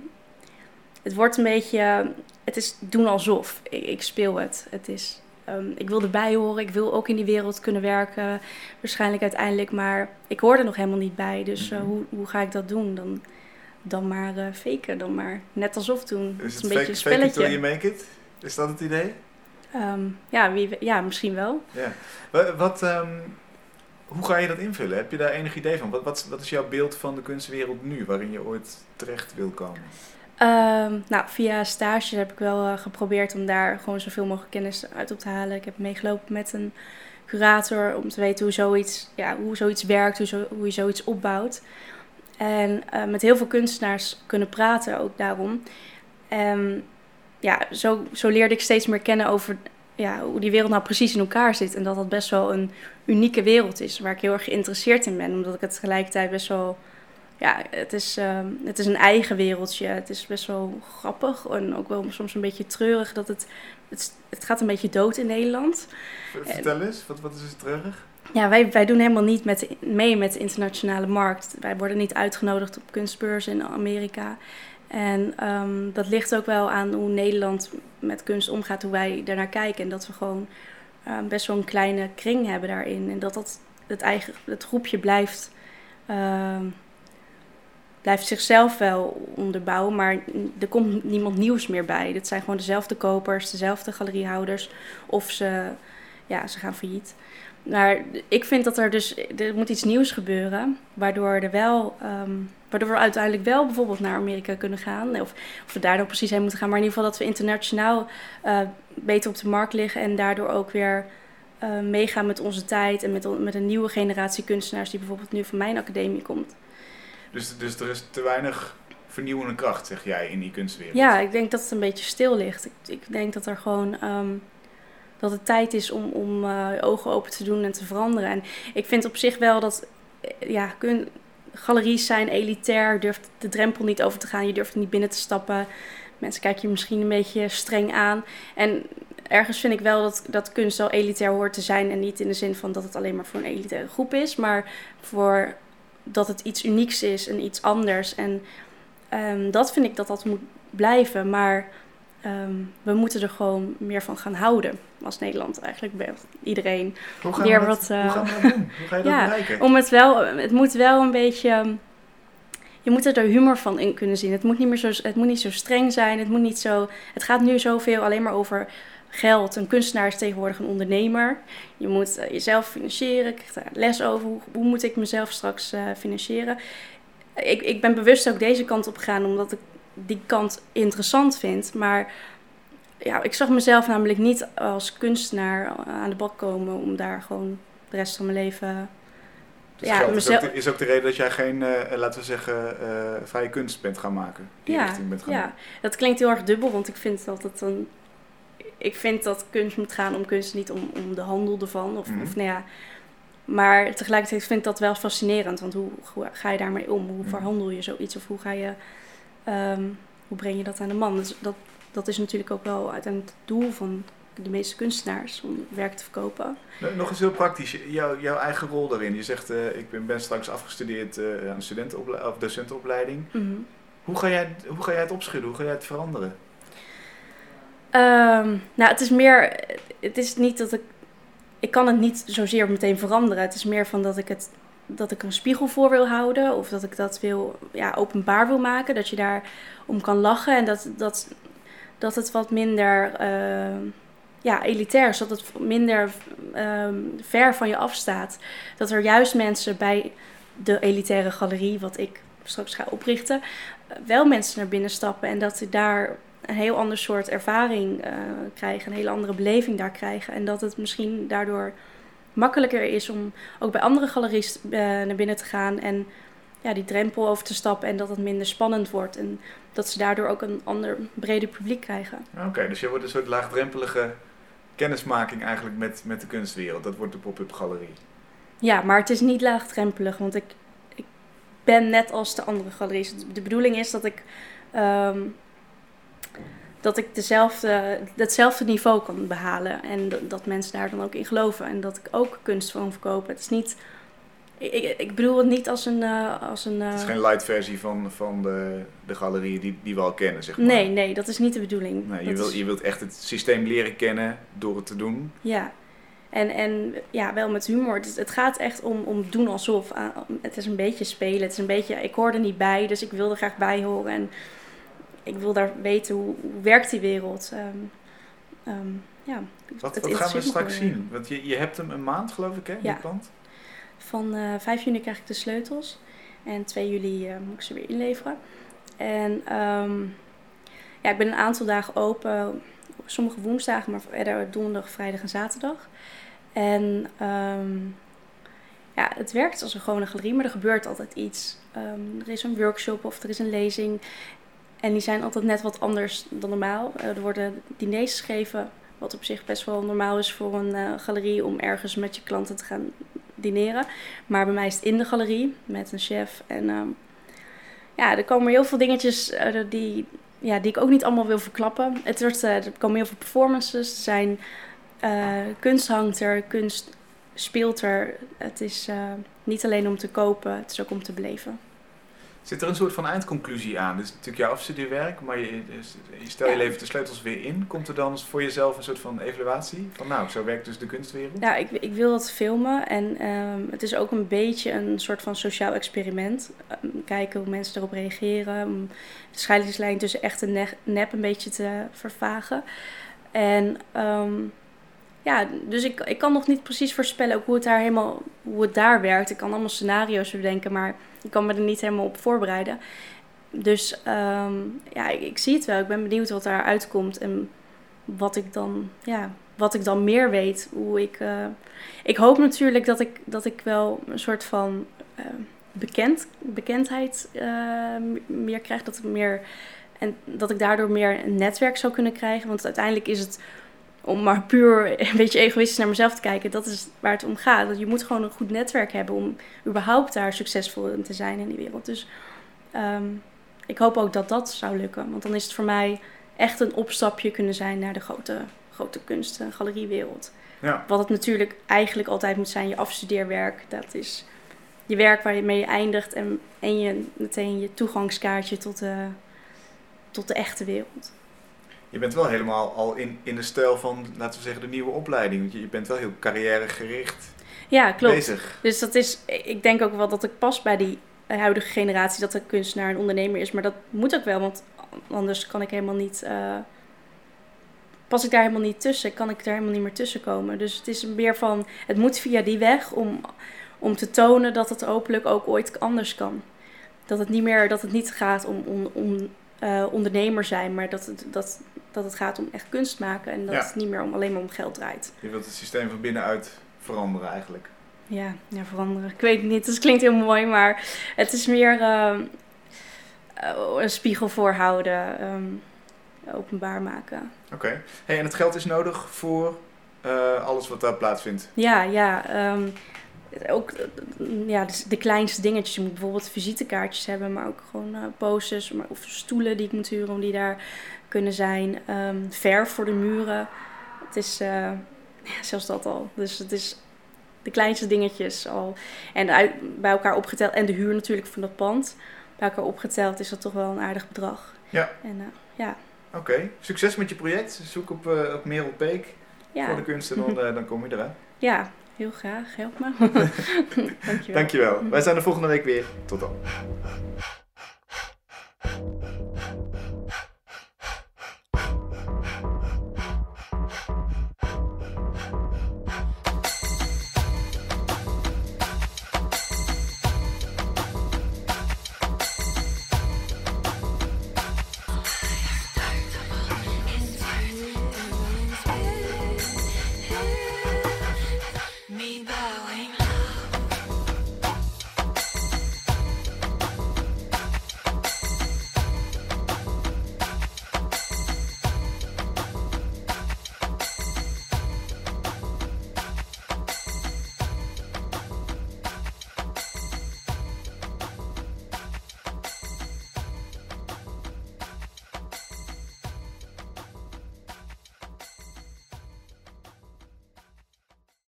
het wordt een beetje... Het is doen alsof. Ik, ik speel het. Het is, ehm, ik wil erbij horen, ik wil ook in die wereld kunnen werken, waarschijnlijk uiteindelijk. Maar ik hoor er nog helemaal niet bij, dus eh, Mhm. hoe, hoe ga ik dat doen? Dan, dan maar eh, faken, dan maar net alsof doen. Is is het een fake, beetje een fake it till spelletje. you make it? Is dat het idee? Ehm, ja, wie, ja, misschien wel. Ja. Wa- Wat, ehm, hoe ga je dat invullen? Heb je daar enig idee van? Wat, wat, wat is jouw beeld van de kunstwereld nu, waarin je ooit terecht wil komen? Ehm, nou, via stages heb ik wel eh, geprobeerd om daar gewoon zoveel mogelijk kennis uit op te halen. Ik heb meegelopen met een curator om te weten hoe zoiets, ja, hoe zoiets werkt, hoe, zo, hoe je zoiets opbouwt. En eh, met heel veel kunstenaars kunnen praten ook daarom. En ja, zo, zo leerde ik steeds meer kennen over ja, hoe die wereld nou precies in elkaar zit. En dat dat best wel een unieke wereld is, waar ik heel erg geïnteresseerd in ben. Omdat ik het tegelijkertijd best wel ja, het is, ehm, het is een eigen wereldje. Het is best wel grappig en ook wel soms een beetje treurig dat het... Het, het gaat een beetje dood in Nederland. Vertel eens, wat, wat is het terug? Ja, wij, wij doen helemaal niet met, mee met de internationale markt. Wij worden niet uitgenodigd op kunstbeurzen in Amerika. En ehm, dat ligt ook wel aan hoe Nederland met kunst omgaat, hoe wij daarnaar kijken. En dat we gewoon ehm, best wel een kleine kring hebben daarin. En dat dat het, eigen, het groepje blijft, ehm, blijft zichzelf wel onderbouwen, maar er komt niemand nieuws meer bij. Het zijn gewoon dezelfde kopers, dezelfde galeriehouders. Of ze, ja, ze gaan failliet. Maar ik vind dat er dus, er moet iets nieuws gebeuren, waardoor, er wel, waardoor we uiteindelijk wel bijvoorbeeld naar Amerika kunnen gaan. Of, of we daar dan precies heen moeten gaan, maar in ieder geval dat we internationaal eh, beter op de markt liggen en daardoor ook weer eh, meegaan met onze tijd en met, met een nieuwe generatie kunstenaars die bijvoorbeeld nu van mijn academie komt. Dus, dus er is te weinig vernieuwende kracht, zeg jij, in die kunstwereld. Ja, ik denk dat het een beetje stil ligt. Ik, ik denk dat er gewoon ehm, dat het tijd is om, om eh, ogen open te doen en te veranderen. En ik vind op zich wel dat ja, kun, galeries zijn elitair, durft de drempel niet over te gaan, je durft niet binnen te stappen. Mensen kijken je misschien een beetje streng aan. En ergens vind ik wel dat, dat kunst wel elitair hoort te zijn. En niet in de zin van dat het alleen maar voor een elitaire groep is, maar voor dat het iets unieks is en iets anders. En ehm, dat vind ik dat dat moet blijven. Maar ehm, we moeten er gewoon meer van gaan houden. Als Nederland eigenlijk. Iedereen. Hoe gaan, we dat, wat, eh, hoe gaan we dat doen? Hoe ga je dat ja, bereiken? Om het wel, het moet wel een beetje. ehm, Je moet er de humor van in kunnen zien. Het moet niet meer zo, het moet niet zo streng zijn. Het moet niet zo. Het gaat nu zoveel alleen maar over geld. Een kunstenaar is tegenwoordig een ondernemer. Je moet eh, jezelf financieren. Ik krijg daar les over. Hoe, hoe moet ik mezelf straks eh, financieren? Ik, ik ben bewust ook deze kant op gegaan omdat ik die kant interessant vind. Maar ja, ik zag mezelf namelijk niet als kunstenaar aan de bak komen om daar gewoon de rest van mijn leven. Dus ja, geld is, mezelf- ook de, is ook de reden dat jij geen, eh, laten we zeggen, eh, vrije kunst bent gaan maken. Die Ja, richting bent gaan ja, dat klinkt heel erg dubbel, want ik vind dat het een. Ik vind dat kunst moet gaan om kunst, niet om, om de handel ervan. Of, Mhm. of nou ja. Maar tegelijkertijd vind ik dat wel fascinerend, want hoe, hoe ga je daarmee om? Hoe Mhm. verhandel je zoiets? Of hoe ga je. Ehm, hoe breng je dat aan de man? Dus dat, dat is natuurlijk ook wel uiteindelijk het doel van de meeste kunstenaars om werk te verkopen. Nog eens heel praktisch, jouw, jouw eigen rol daarin. Je zegt, eh, ik ben, ben straks afgestudeerd eh, aan studentenopleiding of docentenopleiding. Mhm. Hoe ga, jij, hoe ga jij het opschudden? Hoe ga jij het veranderen? Ehm, nou, het is meer. Het is niet dat ik. Ik kan het niet zozeer meteen veranderen. Het is meer van dat ik het. Dat ik een spiegel voor wil houden. Of dat ik dat wil. Ja, openbaar wil maken. Dat je daar om kan lachen. En dat, dat, dat het wat minder. ehm, ja, elitair is. Dat het minder ehm, ver van je afstaat. Dat er juist mensen bij de elitaire galerie. Wat ik straks ga oprichten. Wel mensen naar binnen stappen. En dat ze daar een heel ander soort ervaring eh, krijgen, een hele andere beleving daar krijgen. En dat het misschien daardoor makkelijker is om ook bij andere galeries eh, naar binnen te gaan en ja, die drempel over te stappen en dat het minder spannend wordt. En dat ze daardoor ook een ander breder publiek krijgen. Oké, dus je wordt een soort laagdrempelige kennismaking eigenlijk met, met de kunstwereld. Dat wordt de pop-up galerie. Ja, maar het is niet laagdrempelig, want ik, ik ben net als de andere galeries. De bedoeling is dat ik, ehm, dat ik dezelfde, hetzelfde niveau kan behalen. En dat, dat mensen daar dan ook in geloven. En dat ik ook kunst van verkopen. Het is niet, Ik, ik, bedoel het niet als een... eh, als een Het is eh, geen light versie van, van de, de galerieën die, die we al kennen, zeg maar. nee, nee, dat is niet de bedoeling. Nee, je, Dat wil, is- je wilt echt het systeem leren kennen door het te doen. Ja. En, en ja, wel met humor. Het, het gaat echt om, om doen alsof. Ah, Het is een beetje spelen. Het is een beetje... Ik hoor er niet bij, dus ik wil er graag bij horen. En ik wil daar weten hoe, hoe werkt die wereld. Ehm, ja, Wat, wat gaan we straks zien? Want je, je hebt hem een maand, geloof ik, hè? Ja. Die pand? Van eh 5 juni krijg ik de sleutels. En 2 juli eh, moet ik ze weer inleveren. En ehm, ja, ik ben een aantal dagen open. Sommige woensdagen, maar verder donderdag, vrijdag en zaterdag. En ja, het werkt als een gewone galerie, maar er gebeurt altijd iets. Er is een workshop of er is een lezing. En die zijn altijd net wat anders dan normaal. Eh, er worden diners gegeven, wat op zich best wel normaal is voor een eh, galerie om ergens met je klanten te gaan dineren. Maar bij mij is het in de galerie met een chef. En ehm, ja, er komen heel veel dingetjes eh, die, ja, die ik ook niet allemaal wil verklappen. Het wordt, er komen heel veel performances. Er zijn eh, kunst hangt er, kunst speelt er. Het is niet alleen om te kopen, het is ook om te beleven. Zit er een soort van eindconclusie aan? Dit is natuurlijk jouw afstudeerwerk, maar je, dus- je stel je Ja. levert de sleutels weer in. Komt er dan voor jezelf een soort van evaluatie? Van nou, zo werkt dus de kunstwereld? Ja, ik, ik wil dat filmen en ehm, het is ook een beetje een soort van sociaal experiment. Ehm, kijken hoe mensen erop reageren, om de scheidingslijn tussen echt en ne- nep een beetje te vervagen. En ehm, ja, dus ik, ik kan nog niet precies voorspellen ook hoe het daar helemaal hoe het daar werkt. Ik kan allemaal scenario's bedenken, maar ik kan me er niet helemaal op voorbereiden. Dus ehm, ja, ik, zie het wel. Ik ben benieuwd wat daar uitkomt en wat ik dan, ja, wat ik dan meer weet. Hoe ik, eh, ik hoop natuurlijk dat ik, dat ik wel een soort van eh, bekend, bekendheid eh, meer krijg. Dat meer en dat ik daardoor meer een netwerk zou kunnen krijgen. Want uiteindelijk is het om maar puur een beetje egoïstisch naar mezelf te kijken. Dat is waar het om gaat. Je moet gewoon een goed netwerk hebben om überhaupt daar succesvol in te zijn in die wereld. Dus ehm, ik hoop ook dat dat zou lukken. Want dan is het voor mij echt een opstapje kunnen zijn naar de grote, grote kunst- en galeriewereld. Ja. Wat het natuurlijk eigenlijk altijd moet zijn, je afstudeerwerk. Dat is je werk waarmee je eindigt en, en je, meteen je toegangskaartje tot de, tot de echte wereld. Je bent wel helemaal al in, in de stijl van, laten we zeggen, de nieuwe opleiding. Want je, bent wel heel carrièregericht Ja, klopt. bezig. Dus dat is, ik denk ook wel dat ik pas bij die huidige generatie dat de kunstenaar een ondernemer is. Maar dat moet ook wel, want anders kan ik helemaal niet. eh, pas ik daar helemaal niet tussen, kan ik daar helemaal niet meer tussen komen. Dus het is meer van, het moet via die weg om, om te tonen dat het hopelijk ook ooit anders kan. Dat het niet meer, dat het niet gaat om, om, om eh, ondernemer zijn, maar dat het, dat, dat het gaat om echt kunst maken. En dat Ja. het niet meer om, alleen maar om geld draait. Je wilt het systeem van binnenuit veranderen eigenlijk. Ja, ja, veranderen. Ik weet het niet, het klinkt heel mooi, maar het is meer ehm, eh, een spiegel voorhouden, ehm, openbaar maken. Oké. Hey, en het geld is nodig voor eh, alles wat daar plaatsvindt. Ja, ja. ehm, ook ja, dus de kleinste dingetjes. Je moet bijvoorbeeld visitekaartjes hebben, maar ook gewoon eh, posters maar, of stoelen die ik moet huren om die daar kunnen zijn. Ehm, verf voor de muren. Het is eh, ja, zelfs dat al. Dus het is de kleinste dingetjes al. En uit, bij elkaar opgeteld. En de huur natuurlijk van dat pand. Bij elkaar opgeteld is dat toch wel een aardig bedrag. Ja. En eh, ja, Oké. Succes met je project. Zoek op, op Merel Peek ja. voor de kunst en dan, dan kom je eruit. ja, heel graag. Help me. Dankjewel. Dankjewel. Wij zijn er volgende week weer. Tot dan.